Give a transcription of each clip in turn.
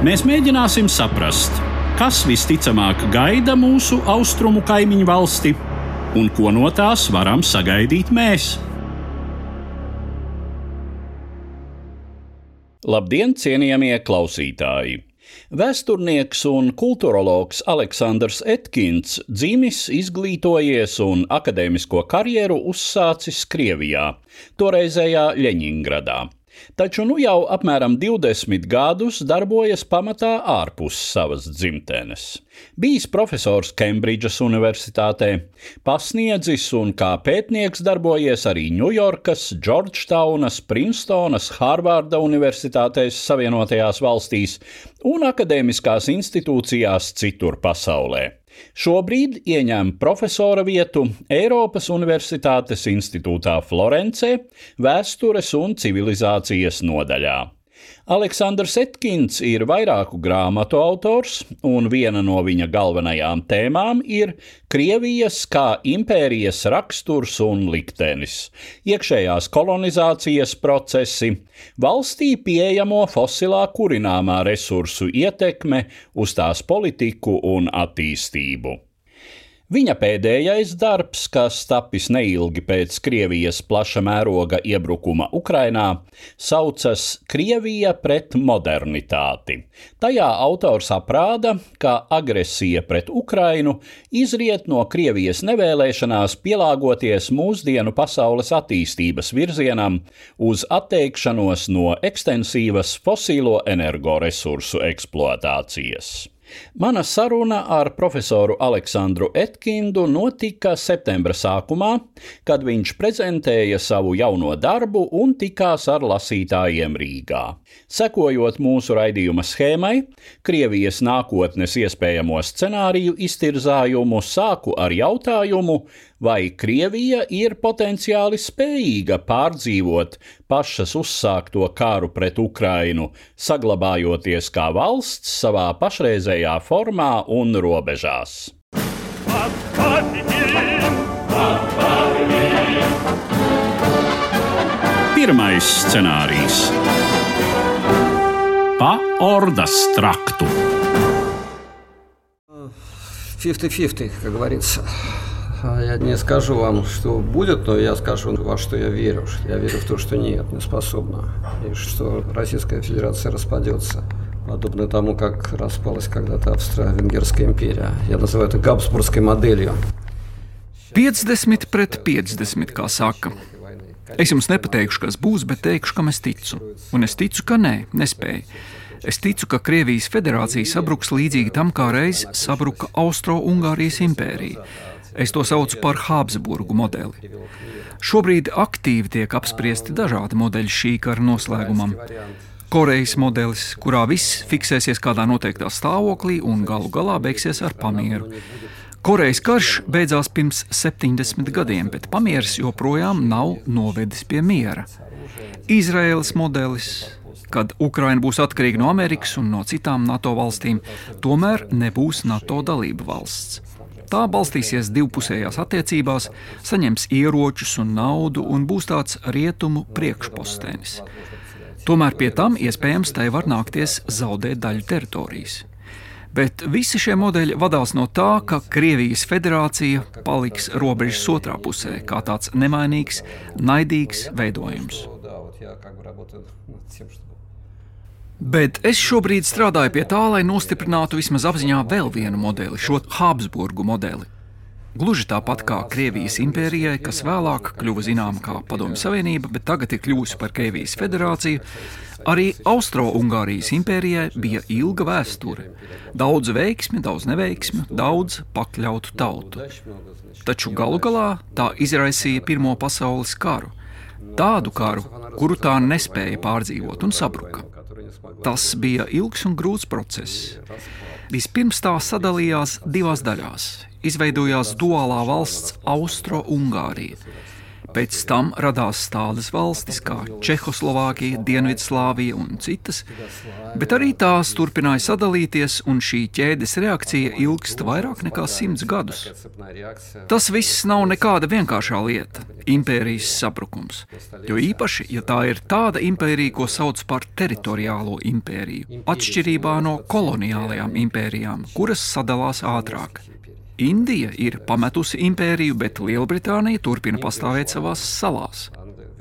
Mēs mēģināsim saprast, kas visticamāk gaida mūsu austrumu kaimiņu valsti un ko no tās varam sagaidīt mēs. Labdien, cienījamie klausītāji! Vēsturnieks un kultūrologs Aleksandrs Etkins dzimis, izglītojies un akadēmisko karjeru uzsācis Krievijā, toreizējā Ļeņingradā taču nu jau apmēram 20 gadus darbojas pamatā ārpus savas dzimtenes. Bijis profesors Kembridžas Universitātē, pasniedzis un kā pētnieks darbojies arī Ņujorkas, Džordžtaunas, Princetonas, Hārvarda Universitātēs Savienotajās valstīs un akadēmiskās institūcijās citur pasaulē. Šobrīd ieņem profesora vietu Eiropas Universitātes institūtā Florencē, Vēstures un civilizācijas nodaļā. Aleksandrs Etkins ir vairāku grāmatu autors, un viena no viņa galvenajām tēmām ir Krievijas kā impērijas raksturs un liktenis, iekšējās kolonizācijas procesi, valstī pieejamo fosilā kurināmā resursu ietekme uz tās politiku un attīstību. Viņa pēdējais darbs, kas tapis neilgi pēc Krievijas plaša mēroga iebrukuma Ukrainā, saucas Krievija pret modernitāti. Tajā autors aprāda, ka agresija pret Ukrainu izriet no Krievijas nevēlēšanās pielāgoties mūsdienu pasaules attīstības virzienam uz atteikšanos no ekstensīvas fosīlo energoresursu eksploatācijas. Mana saruna ar profesoru Aleksandru Etkindu notika septembra sākumā, kad viņš prezentēja savu jauno darbu un tikās ar lasītājiem Rīgā. Sekojot mūsu raidījuma schēmai, Krievijas nākotnes iespējamo scenāriju iztirzājumu sāku ar jautājumu, vai Krievija ir potenciāli spējīga pārdzīvot pašas uzsākto kāru pret Ukrainu, saglabājoties kā valsts savā pašreizējā formā un robežās. Pirmais scenārijs - pa ordas traktu. 50-50, как говорится. Я не скажу вам, что будет, но я скажу, во что я верю. Я верю в то, что нет, не способна. И что Российская Федерация распадется. Подобно тому, как распалась когда-то Австро-Венгерская империя. Я называю это Габсбургской моделью. 50 pret 50, kā saka. Es jums nepateikšu, kas būs, bet teikšu, kam es ticu. Un es ticu, ka nē, nespēju. Es ticu, ka Krievijas federācija sabruks līdzīgi tam, kā reiz sabruka Austro-Ungārijas impērija. Es to saucu par Habsburgu modeli. Šobrīd aktīvi tiek apspriesti dažādi modeļi šī kara noslēgumam. Korejas modelis, kurā viss fiksēsies kādā noteiktā stāvoklī un galu galā beigsies ar pamieru. Korejas karš beidzās pirms 70 gadiem, bet pamieris joprojām nav novedis pie miera. Izraēlas modelis, kad Ukraina būs atkarīga no Amerikas un no citām NATO valstīm, tomēr nebūs NATO dalība valsts. Tā balstīsies divpusējās attiecībās, saņems ieročus un naudu un būs tāds rietumu priekšpostenis. Tomēr pie tam iespējams tai var nākties zaudēt daļu teritorijas. Bet visi šie modeļi vadās no tā, ka Krievijas federācija paliks robežas otrā pusē, kā tāds nemainīgs, naidīgs veidojums. Bet es šobrīd strādāju pie tā, lai nostiprinātu vismaz apziņā vēl vienu modeli, šo Habsburgu modeli. Gluži tāpat kā Krievijas impērijai, kas vēlāk kļuva zināma kā Padomju Savienība, bet tagad ir kļuvusi par Krievijas federāciju, arī Austro-Ungārijas impērijai bija ilga vēsture. Daudz veiksmi, daudz neveiksmi, daudz pakļautu tautu. Taču galu galā tā izraisīja Pirmo pasaules karu. Tādu karu, kuru tā nespēja pārdzīvot un sabruka. Tas bija ilgs un grūts process. Vispirms tā sadalījās divās daļās. Izveidojās duālā valsts Austro-Ungārija Pēc tam radās tādas valstis kā Čehoslovākija, Dienvidslāvija un citas, bet arī tās turpināja sadalīties, un šī ķēdes reakcija ilgst vairāk nekā simts gadus. Tas viss nav nekāda vienkāršā lieta - impērijas sabrukums. Jo īpaši, ja tā ir tāda impērija, ko sauc par teritoriālo impēriju, atšķirībā no koloniālajām impērijām, kuras sadalās ātrāk. Indija ir pametusi impēriju, bet Lielbritānija turpina pastāvēt savās salās.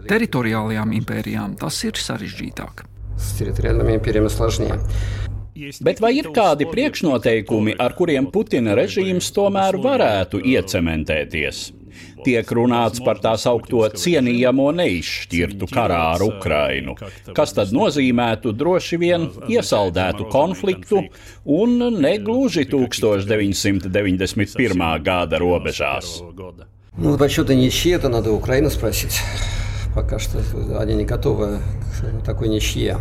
Teritoriālajām impērijām tas ir sarežģītāk. Bet vai ir kādi priekšnoteikumi, ar kuriem Putina režīms tomēr varētu iecementēties? tiek runāts par tā saukto cienījamo neizšķirtu karā ar Ukrainu, kas tad nozīmētu droši vien iesaldētu konfliktu un negluži 1991. gada robežās. Ну, по счету ничьи, это надо Украину спросить. Пока что они не готовы к такой ничье.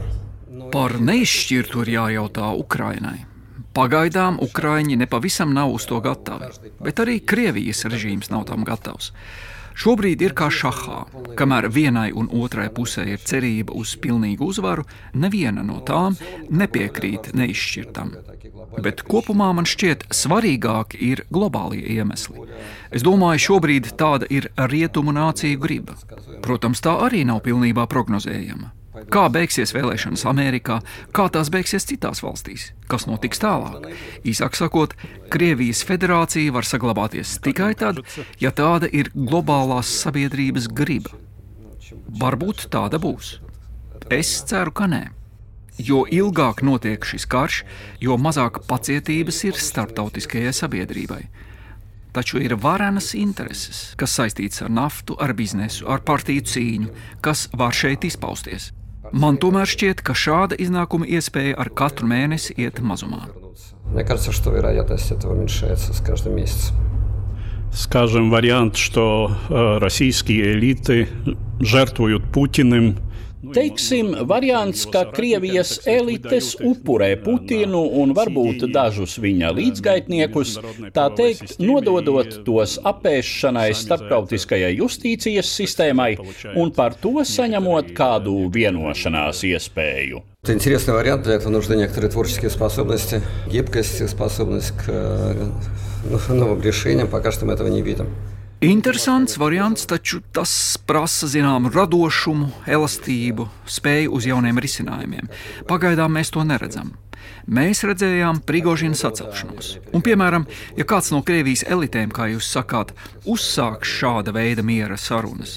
Par neizšķirtu ir jājautā Ukrainai. Pagaidām Ukraiņi nepavisam nav uz to gatavi, bet arī Krievijas režīms nav tam gatavs. Šobrīd ir kā šahā. Kamēr vienai un otrai pusē ir cerība uz pilnīgu uzvaru, neviena no tām nepiekrīt neizšķirtam. Bet kopumā man šķiet, svarīgāki ir globālie iemesli. Es domāju, šobrīd tāda ir rietumu nāciju griba. Protams, tā arī nav pilnībā prognozējama. Kā beigsies vēlēšanas Amerikā, kā tās beigsies citās valstīs, kas notiks tālāk. Īsāk sakot, Krievijas federācija var saglabāties tikai tad, ja tāda ir globālās sabiedrības griba. Varbūt tāda būs. Es ceru, ka nē. Jo ilgāk notiek šis karš, jo mazāk pacietības ir starptautiskajai sabiedrībai. Taču ir varenas intereses, kas saistītas ar naftu, ar biznesu, ar partiju cīņu, kas var šeit izpausties. Man tomēr šķiet, ka šāda iznākuma iespēja ar katru mēnesi iet mazumā. Мне кажется, что вероятность этого уменьшается с каждым месяцем. Скажем, вариант, что э, российские элиты жертвуют Путиным Teiksim, variants, ka Krievijas elites upurē Putinu un varbūt dažus viņa līdzgaitniekus, tā teikt, nododot tos apēšanai starptautiskajai justīcijas sistēmai un par to saņemot kādu vienošanās iespēju. Это интересный вариант, для этого нужны некоторые творческие способности, гибкость, способность к новым решениям. Пока что мы этого не видим. Interesants variants, taču tas prasa zināmu radošumu, elastību, spēju uz jauniem risinājumiem. Pagaidām mēs to neredzam. Mēs redzējām Prigožina sacelšanos. Un, piemēram, ja kāds no Krievijas elitēm, kā jūs sakāt, uzsāks šāda veida miera sarunas,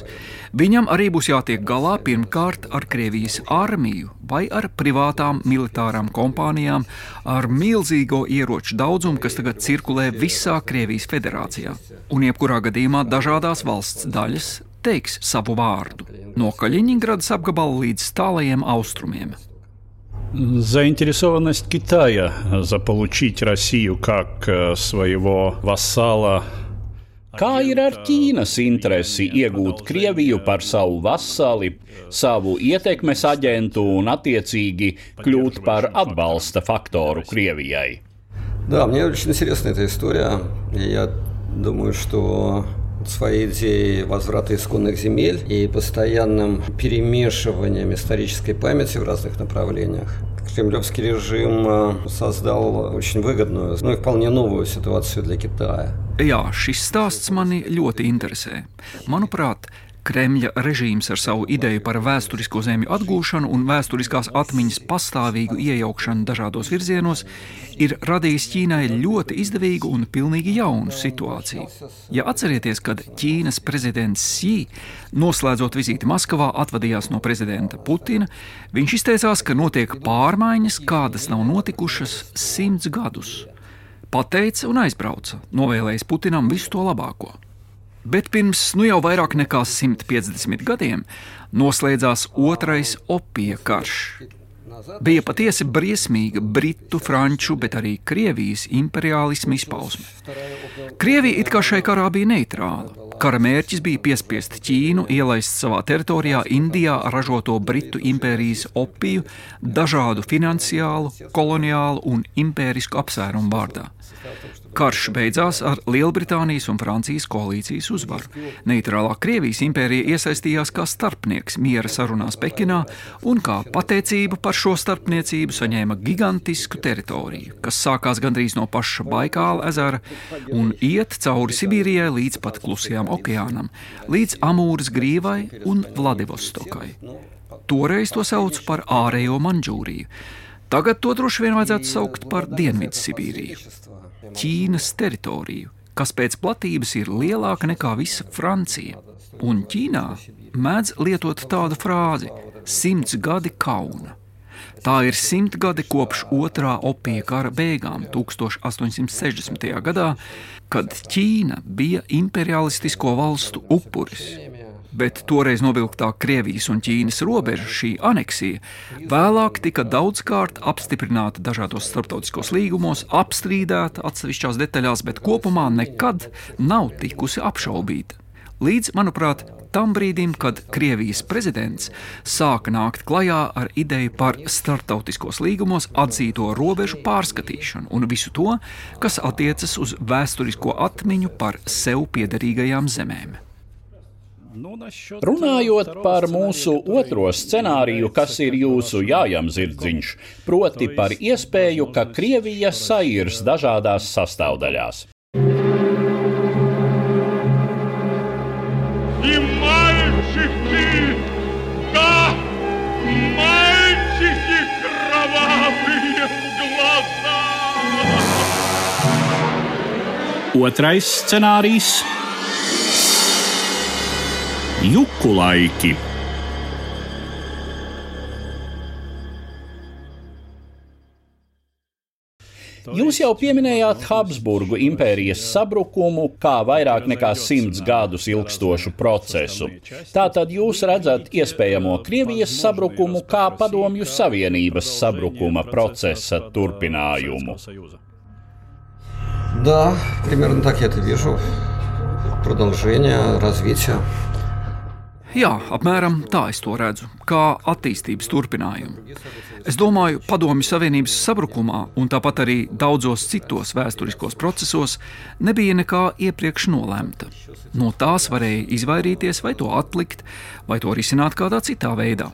viņam arī būs jātiek galā pirmkārt ar Krievijas armiju vai ar privātām militārām kompānijām ar milzīgo ieroču daudzumu, kas tagad cirkulē visā Krievijas federācijā. Un jebkurā gadījumā dažādās valsts daļas teiks savu vārdu no Kaļiņģeradas apgabala līdz tālajiem austrumiem. Заинтересованность Китая заполучить Россию как э, своего вассала Kā ir ar Ķīnas interesi iegūt Krieviju par savu vasali, savu ietekmes aģentu un attiecīgi kļūt par atbalsta faktoru Krievijai? Да, мне очень интересна эта история. Я думаю, что своей идеей возврата исконных земель и постоянным перемешиванием исторической памяти в разных направлениях кремлевский режим э, создал очень выгодную, ну и вполне новую ситуацию для Китая. Jā, šis stāsts mani ļoti interesē. Manuprāt, Kremļa režīms ar savu ideju par vēsturisko zemju atgūšanu un vēsturiskās atmiņas pastāvīgu iejaukšanu dažādos virzienos ir radījis Ķīnai ļoti izdevīgu un pilnīgi jaunu situāciju. Ja atcerieties, kad Ķīnas prezidents Xi, noslēdzot vizīti Maskavā, atvadījās no prezidenta Putina, viņš izteicās, ka notiek pārmaiņas, kādas nav notikušas simts gadus. Pateica un aizbrauca, novēlējis Putinam visu to labāko. Bet pirms nu jau vairāk nekā 150 gadiem noslēdzās otrais opija karš. Bija patiesi briesmīga britu, franču, bet arī Krievijas imperiālisma izpausme. Krievija it kā šai karā bija neitrāla. Kara mērķis bija piespiest Ķīnu ielaist savā teritorijā Indijā ražoto Britu impērijas opiju dažādu finansiālu, koloniālu un impērisku apsvērumu vārdā. Karš beidzās ar Lielbritānijas un Francijas koalīcijas uzvaru. Neitrālā Krievijas impērija iesaistījās kā starpnieks miera sarunās Pekinā un kā pateicību par šo starpniecību saņēma gigantisku teritoriju, kas sākās gandrīz no paša Baikāla ezera un iet cauri Sibīrijai līdz pat Klusajam okeānam, līdz Amūras grīvai un Vladivostokai. Toreiz to sauc par ārējo Manžūriju. Tagad to droši vien vajadzētu saukt par Dienvidu Sibīriju. Ķīnas teritoriju, kas pēc platības ir lielāka nekā visa Francija. Un Ķīnā mēdz lietot tādu frāzi - simts gadi kauna. Tā ir simt gadi kopš otrā opija kara beigām, 1860. gadā, kad Ķīna bija imperialistisko valstu upuris bet toreiz novilktā Krievijas un Ķīnas robeža, šī aneksija, vēlāk tika daudzkārt apstiprināta dažādos starptautiskos līgumos, apstrīdēta atsevišķās detaļās, bet kopumā nekad nav tikusi apšaubīta. Līdz, manuprāt, tam brīdim, kad Krievijas prezidents sāka nākt klajā ar ideju par starptautiskos līgumos atzīto robežu pārskatīšanu un visu to, kas attiecas uz vēsturisko atmiņu par sev piederīgajām zemēm. Runājot par mūsu otro scenāriju, kas ir jūsu jājam zirdziņš, proti par iespēju, ka Krievija sairs dažādās sastāvdaļās. Otrais scenārijs Juku laiki. Jūs jau pieminējāt Habsburgu impērijas sabrukumu kā vairāk nekā simts gadus ilgstošu procesu. Tātad jūs redzat iespējamo Krievijas sabrukumu kā Padomju Savienības sabrukuma procesa turpinājumu. Да, примерно так я это вижу. Продолжение, развитие. Jā, apmēram tā es to redzu, kā attīstības turpinājumu. Es domāju, Padomju Savienības sabrukumā un tāpat arī daudzos citos vēsturiskos procesos nebija nekā iepriekš nolemta. No tās varēja izvairīties vai to atlikt, vai to risināt kādā citā veidā.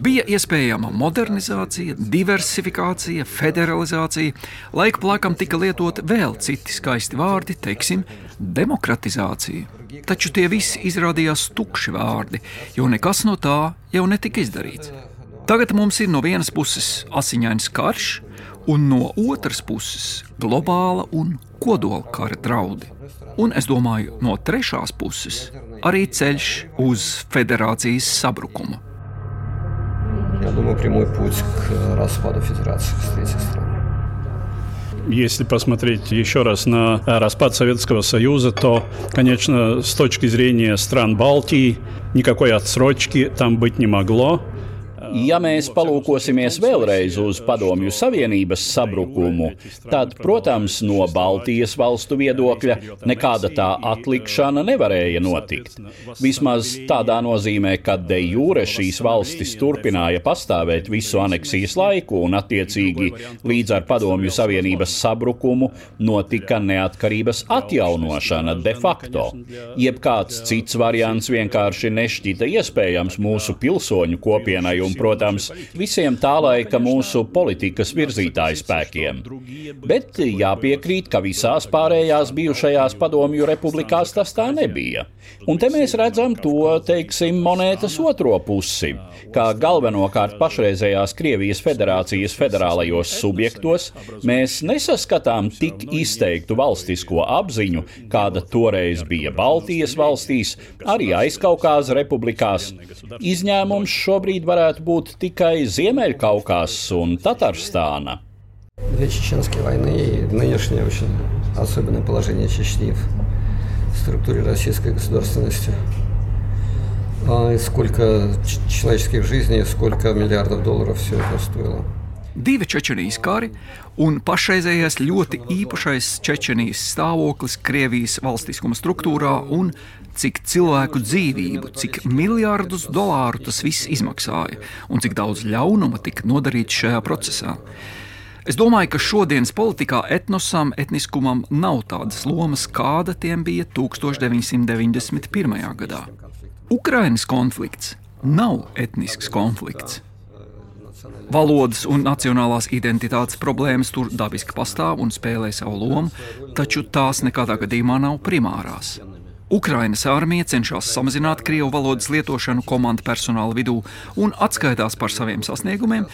Bija iespējama modernizācija, diversifikācija, federalizācija, laika plakam tika lietot vēl citi skaisti vārdi, teiksim, demokratizācija. Taču tie visi izrādījās tukši vārdi, jo nekas no tā jau netika izdarīts. Tagad mums ir no vienas puses asiņains karš, un no otras puses globāla un kodola kara draudi. Un es domāju, no trešās puses arī ceļš uz federācijas sabrukumu. Я думаю, прямой путь к распаду федерации с третьей стороны. Если посмотреть еще раз на распад Советского Союза, то, конечно, с точки зрения стран Балтии никакой отсрочки там быть не могло. Ja mēs palūkosimies vēlreiz uz Padomju Savienības sabrukumu, tad, protams, no Baltijas valstu viedokļa nekāda tā atlikšana nevarēja notikt. Vismaz tādā nozīmē, ka de jure šīs valstis turpināja pastāvēt visu aneksijas laiku, un attiecīgi līdz ar Padomju Savienības sabrukumu notika neatkarības atjaunošana de facto. Jebkāds cits variants vienkārši nešķita iespējams mūsu pilsoņu kopienai un protams, visiem tā laika mūsu politikas virzītāju spēkiem. Bet jāpiekrīt, ka visās pārējās bijušajās padomju republikās tas tā nebija. Un te mēs redzam to, teiksim, monētas otro pusi, kā galvenokārt pašreizējās Krievijas federācijas federālajos subjektos mēs nesaskatām tik izteiktu valstisko apziņu, kāda toreiz bija Baltijas valstīs, arī aizkaukās republikās. Izņēmums šobrīd varētu būt tikai Ziemeļkaukās un Tatarstāna. Две чеченские войны и нынешнее очень особенное положение Чечни в структуре российской государственности. А сколько человеческих жизней, сколько миллиардов долларов все это стоило. Divi Čečenijas kari un pašreizējais ļoti īpašais Čečenijas stāvoklis Krievijas valstiskuma struktūrā un cik cilvēku dzīvību, cik miljardus dolāru tas viss izmaksāja un cik daudz ļaunuma tika nodarīts šajā procesā. Es domāju, ka šodienas politikā etnosam, etniskumam nav tādas lomas, kāda tiem bija 1991. gadā. Ukrainas konflikts nav etnisks konflikts. Valodas un nacionālās identitātes problēmas tur dabiski pastāv un spēlē savu lomu, taču tās nekādā gadījumā nav primārās. Ukrainas armija cenšas samazināt krievu valodas lietošanu komandu personāla vidū un atskaitās par saviem sasniegumiem,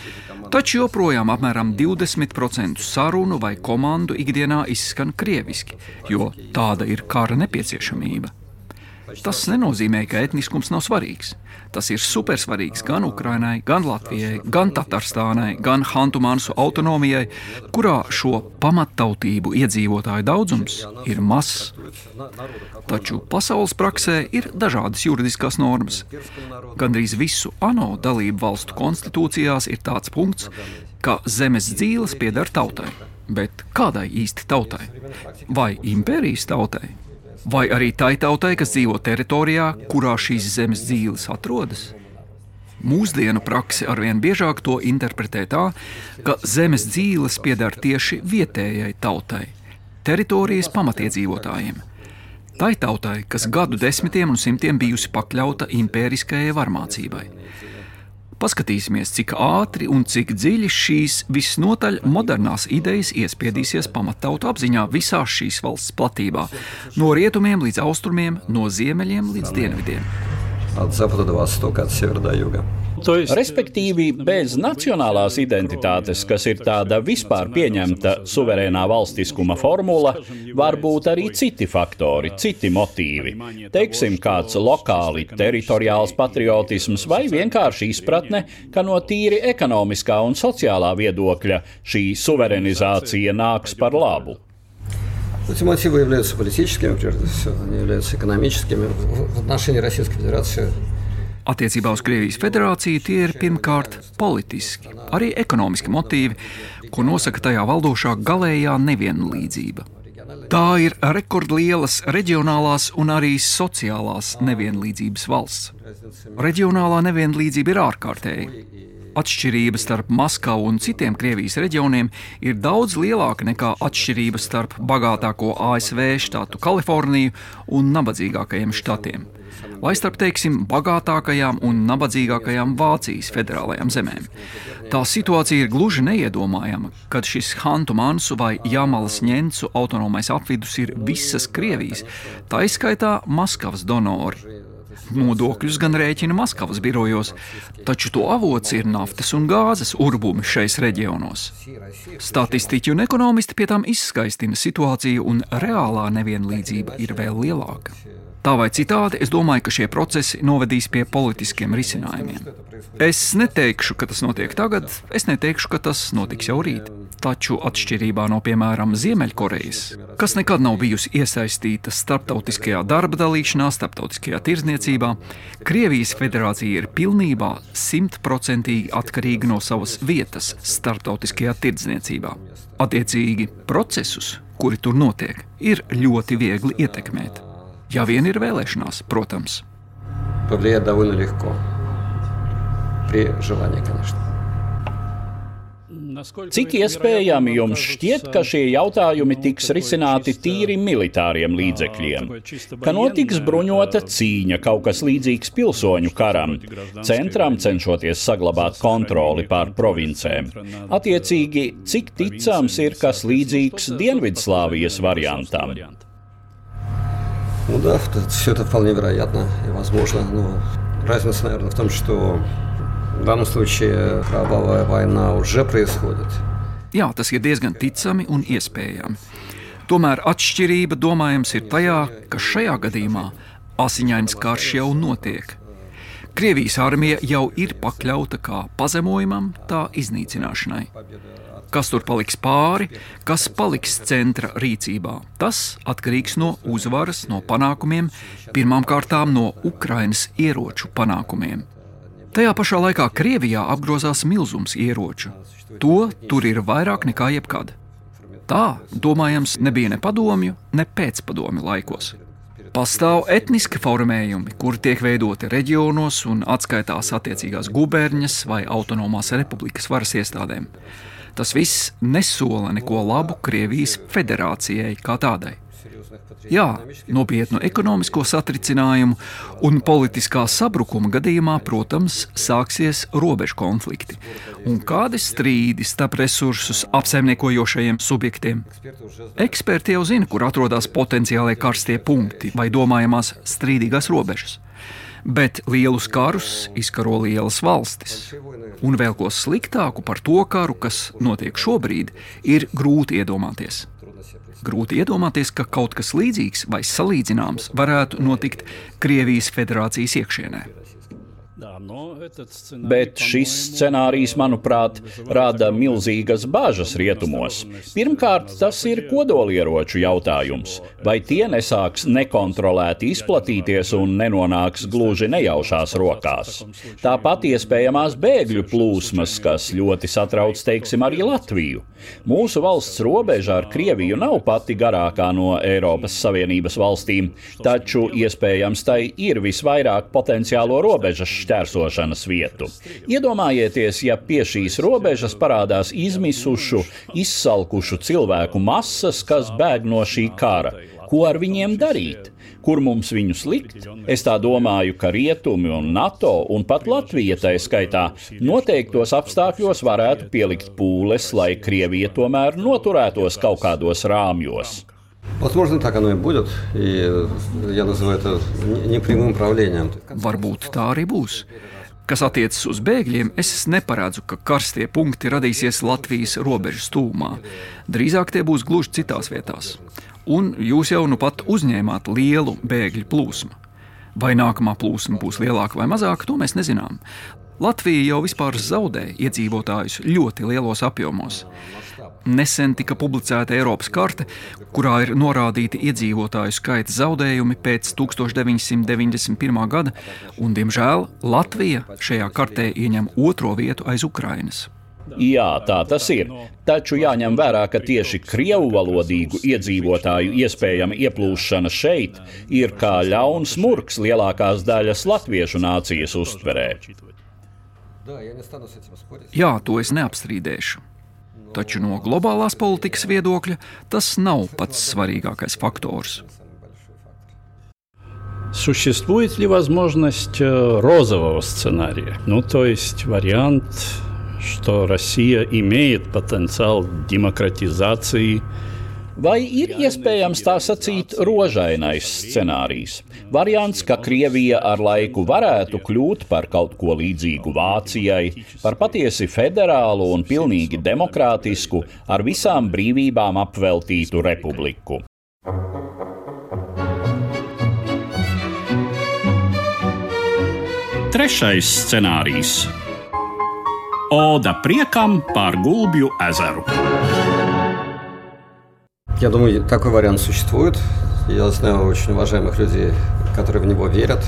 taču joprojām apmēram 20% sarunu vai komandu ikdienā izskan krieviski, jo tāda ir kara nepieciešamība. Tas nenozīmē, ka etniskums nav svarīgs. Tas ir supersvarīgs gan Ukrainai, gan Latvijai, gan Tatārstānai, gan Hantumānsu autonomijai, kurā šo pamattautību iedzīvotāju daudzums ir mazs. Taču pasaules praksē ir dažādas juridiskās normas. Gandrīz visu ANO dalību valstu konstitūcijās ir tāds punkts, ka zemes dzīves pieder tautai. Bet kādai īsti tautai? Vai impērijas tautai? Vai arī tai tautai, kas dzīvo teritorijā, kurā šīs zemes dzīves atrodas. Mūsdienu praksi arvien biežāk to interpretē tā, ka zemes dzīves pieder tieši vietējai tautai, teritorijas pamatiedzīvotājiem. Tai tautai, kas gadu desmitiem un simtiem bijusi pakļauta impēriskajai varmācībai. Paskatīsimies, cik ātri un cik dziļi šīs visnotaļ modernās idejas iespiedīsies pamattautu apziņā visā šīs valsts platībā, no rietumiem līdz austrumiem, no ziemeļiem līdz dienvidiem. От запада до востока, от севера до юга. Respektīvi, bez nacionālās identitātes, kas ir tāda vispār pieņemta suverēnā valstiskuma formula, var būt arī citi faktori, citi motīvi. Teiksim, kāds lokāli teritoriāls patriotisms vai vienkārši izpratne, ka no tīri ekonomiskā un sociālā viedokļa šī suverenizācija nāks par labu. Эти мотивы являются политическими, прежде всего, они являются экономическими. В отношении Российской Федерации Attiecībā uz Krievijas federāciju tie ir pirmkārt politiski, arī ekonomiski motīvi, ko nosaka tajā valdošā galējā nevienlīdzība. Tā ir rekordlielas reģionālās un arī sociālās nevienlīdzības valsts. Reģionālā nevienlīdzība ir ārkārtēja. Atšķirība starp Maskavu un citiem Krievijas reģioniem ir daudz lielāka nekā atšķirība starp bagātāko ASV štātu Kaliforniju un nabadzīgākajiem štatiem vai starp teiksim, bagātākajām un nabadzīgākajām Vācijas federālajām zemēm. Tā situācija ir gluži neiedomājama, kad šis Hantu Mansu vai Jāmalas ņēncu autonomais apvidus ir visas Krievijas, tā izskaitā Maskavas donori. Nodokļus gan rēķina Maskavas birojos, taču to avots ir naftas un gāzes urbumi šais reģionos. Statistiķi un ekonomisti pie tām izskaistina situāciju, un reālā nevienlīdzība ir vēl lielāka. Tā vai citādi, es domāju, ka šie procesi novedīs pie politiskiem risinājumiem. Es neteikšu, ka tas notiek tagad, es neteikšu, ka tas notiks jau rīt. Taču, atšķirībā no, piemēram, Ziemeļkorejas, kas nekad nav bijusi iesaistīta starptautiskajā darba dalīšanā, starptautiskajā tirdzniecībā, Krievijas federācija ir pilnībā simtprocentīgi atkarīga no savas vietas starptautiskajā tirdzniecībā. Attiecīgi, procesus, kuri tur notiek, ir ļoti viegli ietekmēt. Ja vien ir vēlēšanās, protams. Повлиять довольно легко. При желании, конечно. Cik iespējami jums šķiet, ka šie jautājumi tiks risināti tīri militāriem līdzekļiem? Ka notiks bruņota cīņa, kaut kas līdzīgs pilsoņu karam, centram cenšoties saglabāt kontroli pār provincēm? Attiecīgi, cik ticams ir kas līdzīgs Dienvidslāvijas variantam? Ну да, все это вполне вероятно и возможно. Но разница, наверное, в том, что в данном случае кровавая война уже происходит. Jā, tas ir diezgan ticami un iespējami. Tomēr atšķirība, domājams, ir tajā, ka šajā gadījumā asiņains karš jau notiek. Krievijas armija jau ir pakļauta kā pazemojumam, tā iznīcināšanai. Kas tur paliks pāri, kas paliks centra rīcībā, tas atkarīgs no uzvaras, no panākumiem, pirmām kārtām no Ukrainas ieroču panākumiem. Tajā pašā laikā Krievijā apgrozās milzums ieroču. To tur ir vairāk nekā jebkad. Tā, domājams, nebija ne padomju, ne pēcpadomju laikos. Pastāv etniski formējumi, kuri tiek veidoti reģionos un atskaitās attiecīgās guberņas vai autonomās republikas varas iestādēm. Tas viss nesola neko labu Krievijas federācijai kā tādai. Jā, nopietnu ekonomisko satricinājumu un politiskā sabrukuma gadījumā, protams, sāksies robežu konflikti un kādi strīdi starp resursus apsaimniekojošajiem subjektiem. Eksperti jau zina, kur atrodas potenciālie karstie punkti vai domājamās strīdīgās robežas. Bet lielus karus izkaro lielas valstis. Un vēl ko sliktāku par to karu, kas notiek šobrīd, ir grūti iedomāties. Grūti iedomāties, ka kaut kas līdzīgs vai salīdzināms varētu notikt Krievijas federācijas iekšienē. Bet šis scenārijs, manuprāt, rada milzīgas bažas rietumos. Pirmkārt, tas ir kodolieroču jautājums. Vai tie nesāks nekontrolēti izplatīties un nenonāks gluži nejaušās rokās? Tāpat iespējamās bēgļu plūsmas, kas ļoti satrauc, teiksim, arī Latviju. Mūsu valsts robeža ar Krieviju nav pati garākā no Eiropas Savienības valstīm, taču iespējams tai ir visvairāk potenciālo robežas šķērsošanas vietu. Iedomājieties, ja pie šīs robežas parādās izmisušu, izsalkušu cilvēku masas, kas bēg no šī kara. Ko ar viņiem darīt? Kur mums viņus likt? Es tā domāju, ka rietumi un NATO un pat Latvija tā skaitā noteiktos apstākļos varētu pielikt pūles, lai Krievija tomēr noturētos kaut kādos rāmjos. Возможно, так оно и будет. И я называю это непрямым правлением. Varbūt tā arī būs. Kas attiecas uz bēgļiem, es neparedzu, ka karstie punkti radīsies Latvijas robežas tūmā. Drīzāk tie būs gluži citās vietās. Un jūs jau nu pat uzņēmāt lielu bēgļu plūsmu. Vai nākamā plūsma būs lielāka vai mazāka, to mēs nezinām. Latvija jau vispār zaudē iedzīvotājus ļoti lielos apjomos. Nesen tika publicēta Eiropas karte, kurā ir norādīti iedzīvotāju skaita zaudējumi pēc 1991. gada, un, diemžēl, Latvija šajā kartē ieņem otro vietu aiz Ukrainas. Jā, tā tas ir. Taču jāņem vērā, ka tieši krievu valodīgu iedzīvotāju iespējama ieplūšana šeit ir kā ļauns murgs lielākās daļas latviešu nācijas uztverē. Jā, to es neapstrīdēšu. Taču no globālās politikas viedokļa tas nav pats svarīgākais faktors. Существует ли возможность розового сценария? Ну, то есть вариант, что Россия имеет потенциал демократизации Vai ir iespējams tā sacīt rožainais scenārijs? Variants, ka Krievija ar laiku varētu kļūt par kaut ko līdzīgu Vācijai, par patiesi federālu un pilnīgi demokrātisku, ar visām brīvībām apveltītu republiku. Trešais scenārijs - Oda priekam par Gulbju ezeru. Я думаю, такой вариант существует. Я знаю очень уважаемых людей, которые в него верят.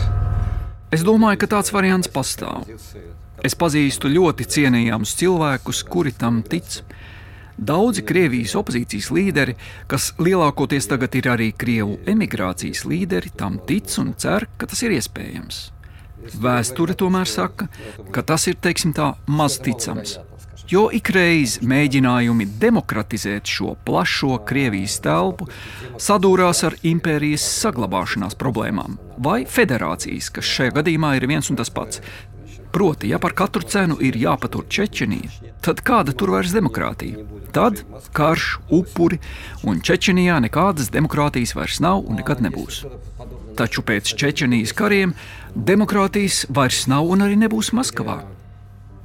Es domāju, ka tāds variants pastāv. Es pazīstu ļoti cienījamus cilvēkus, kuri tam tic. Daudzi Krievijas opozīcijas līderi, kas lielākoties tagad ir arī Krievu emigrācijas līderi, tam tic un cer, ka tas ir iespējams. Vēsture tomēr saka, ka tas ir, teiksim tā, maz ticams. Jo ikreiz mēģinājumi demokratizēt šo plašo Krievijas telpu sadūrās ar impērijas saglabāšanās problēmām vai federācijas, kas šajā gadījumā ir viens un tas pats. Proti, ja par katru cenu ir jāpatur Čečenija, tad kāda tur vairs demokrātija? Tad karš, upuri, un Čečenijā nekādas demokrātijas vairs nav un nekad nebūs. Taču pēc Čečenijas kariem demokrātijas vairs nav un arī nebūs Maskavā.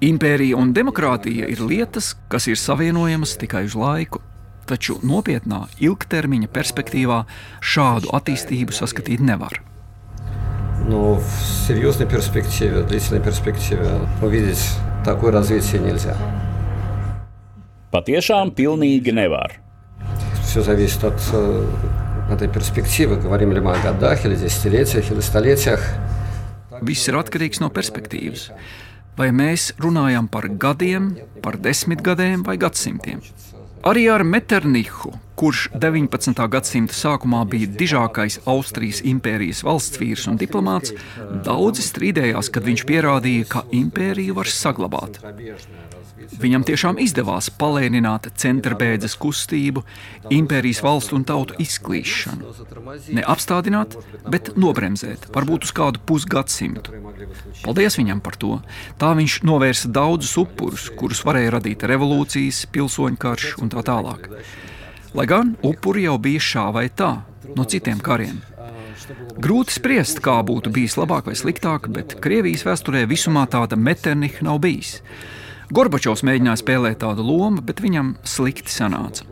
Impērija un demokrātija ir lietas, kas ir savienojamas tikai uz laiku. Taču nopietnā ilgtermiņa perspektīvā šādu attīstību saskatīt nevar. Но в серьезной перспективе, длительной перспективе увидеть такое развитие нельзя. Patiešām pilnīgi nevar. Все зависит от э, этой перспективы. Говорим ли мы о годах, или десятилетиях, или столетиях. Viss ir atkarīgs no perspektīvas. Vai mēs runājam par gadiem, par desmitgadēm vai gadsimtiem? Arī ar Meternichu, kurš 19. gadsimta sākumā bija dižākais Austrijas impērijas valsts vīrs un diplomāts, daudzi strīdējās, kad viņš pierādīja, ka impēriju var saglabāt. Viņam tiešām izdevās palēnināt centrbēdzes kustību, impērijas valstu un tautu izklīšanu. Ne apstādināt, bet nobremzēt, varbūt uz kādu pusgadsimtu. Paldies viņam par to. Tā viņš novērsa daudzus upurus, kurus varēja radīt revolūcijas, pilsoņu karš un tā tālāk. Lai gan upuri jau bija šā vai tā, no citiem kariem. Grūti spriest, kā būtu bijis labāk vai sliktāk, bet Krievijas vēsturē visumā tāda meternika nav bijis. Gorbačovs mēģināja spēlēt tādu lomu, bet viņam slikti sanāca.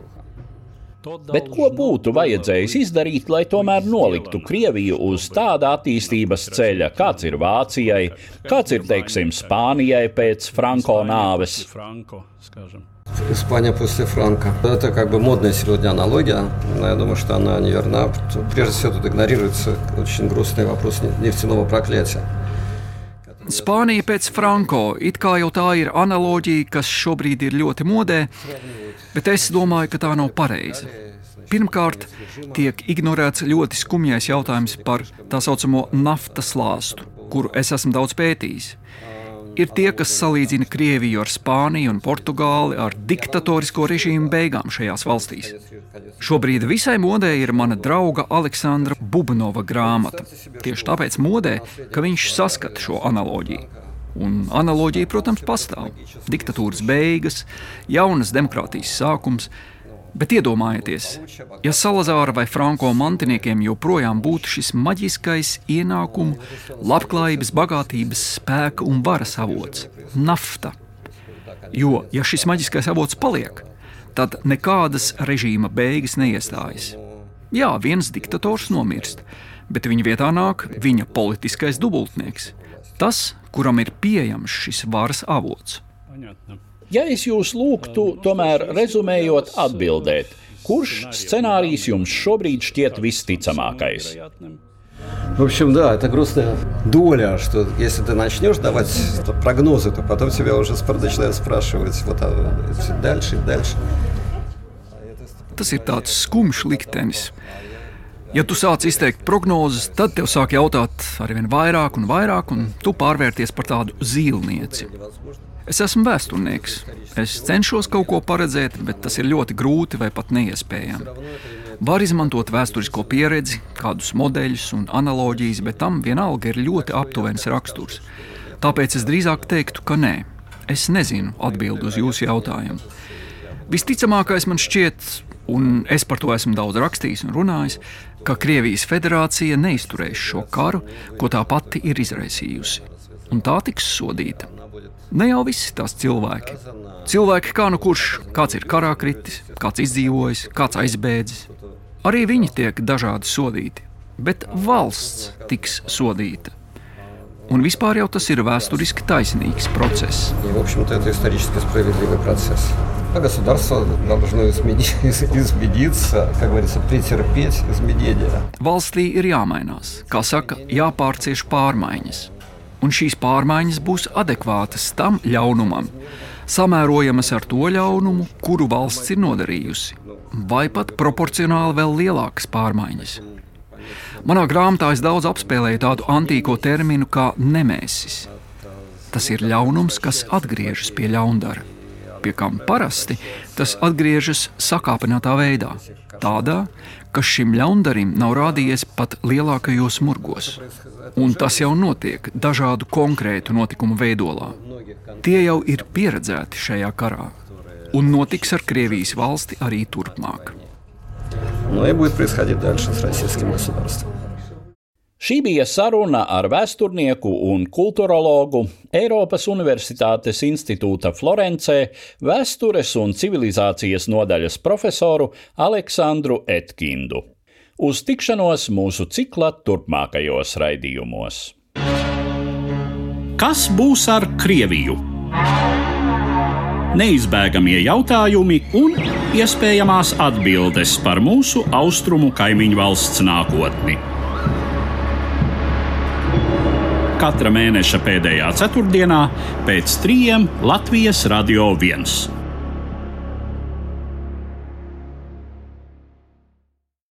Bet ko būtu vajadzējis izdarīt, lai tomēr noliktu Krieviju uz tāda attīstības ceļa, kāds ir Vācijai, kāds ir, teiksim, Spānijai pēc Franko nāves? Испания после Франка. Это как бы модная сегодня аналогия, но я думаю, что она не верна. Прежде всего тут игнорируется очень грустный вопрос нефтяного проклятия. Spānija pēc Franko. It kā jau tā ir analoģija, kas šobrīd ir ļoti modē, bet es domāju, ka tā nav pareiza. Pirmkārt, tiek ignorēts ļoti skumjais jautājums par tā saucamo naftas lāstu, kuru es esmu daudz pētījis. Ir tie, kas salīdzina Krieviju ar Spāniju un Portugāli ar diktatorisko režīmu beigām šajās valstīs. Šobrīd visai modē ir mana drauga Aleksandra Bubnova grāmata. Tieši tāpēc modē, ka viņš saskata šo analoģiju. Un analoģija, protams, pastāv. Diktatūras beigas, jaunas demokrātijas sākums, Bet iedomājieties, ja Salazāra vai Franko mantiniekiem joprojām būtu šis maģiskais ienākumu, labklājības, bagātības, spēka un varas avots - nafta. Jo, ja šis maģiskais avots paliek, tad nekādas režīma beigas neiestājas. Jā, viens diktators nomirst, bet viņa vietā nāk viņa politiskais dubultnieks, tas, kuram ir pieejams šis varas avots. Понятно. Ja es jūs lūgtu, tomēr rezumējot, atbildēt, kurš scenārijs jums šobrīd šķiet visticamākais? В общем, да, это грустная доля, что если ты начнешь давать прогнозы, то потом тебя уже начинают спрашивать вот, а, дальше и дальше. Tas ir tāds skumjš liktenis. Ja tu sāc izteikt prognozes, tad tev sāk jautāt ar vien vairāk un vairāk, un tu pārvērties par tādu zīlnieci. Es esmu vēsturnieks. Es cenšos kaut ko paredzēt, bet tas ir ļoti grūti vai pat neiespējami. Var izmantot vēsturisko pieredzi, kādus modeļus un analoģijas, bet tam vienalga ir ļoti aptuvens raksturs. Tāpēc es drīzāk teiktu, ka nē. Es nezinu atbildi uz jūsu jautājumu. Visticamākais man šķiet, un es par to esmu daudz rakstījis un runājis, ka Krievijas federācija neizturēs šo karu, ko tā pati ir izraisījusi, un tā tiks sodīta. Ne jau visi tās cilvēki. Cilvēki kā nu kurš, kāds ir karā kritis, kāds izdzīvojis, kāds aizbēdzis. Arī viņi tiek dažādi sodīti, bet valsts tiks sodīta. Un vispār jau tas ir vēsturiski taisnīgs process. И, в общем-то, это исторически справедливый процесс. А государство должно измениться, как говорится, претерпеть изменения. Valstī ir jāmainās, kā saka, jāpārcieš pārmaiņas un šīs pārmaiņas būs adekvātas tam ļaunumam, samērojamas ar to ļaunumu, kuru valsts ir nodarījusi, vai pat proporcionāli vēl lielākas pārmaiņas. Manā grāmatā es daudz apspēlēju tādu antīko terminu kā nemēsis. Tas ir ļaunums, kas atgriežas pie ļaundara, pie kam parasti tas atgriežas sakāpinātā veidā, tādā, kas šim ļaundarim nav rādījies pat lielākajos murgos. Un tas jau notiek dažādu konkrētu notikumu veidolā. Tie jau ir pieredzēti šajā karā, un notiks ar Krievijas valsti arī turpmāk. Ну и будет происходить дальше с российским государством. Šī bija saruna ar vēsturnieku un kultūrologu Eiropas Universitātes institūta Florencē vēstures un civilizācijas nodaļas profesoru Aleksandru Etkindu. Uz tikšanos mūsu cikla turpmākajos raidījumos. Kas būs ar Krieviju? Neizbēgamie jautājumi un iespējamās atbildes par mūsu austrumu kaimiņu valsts nākotni. Katra mēneša pēdējā ceturtdienā pēc trījiem Latvijas Radio 1.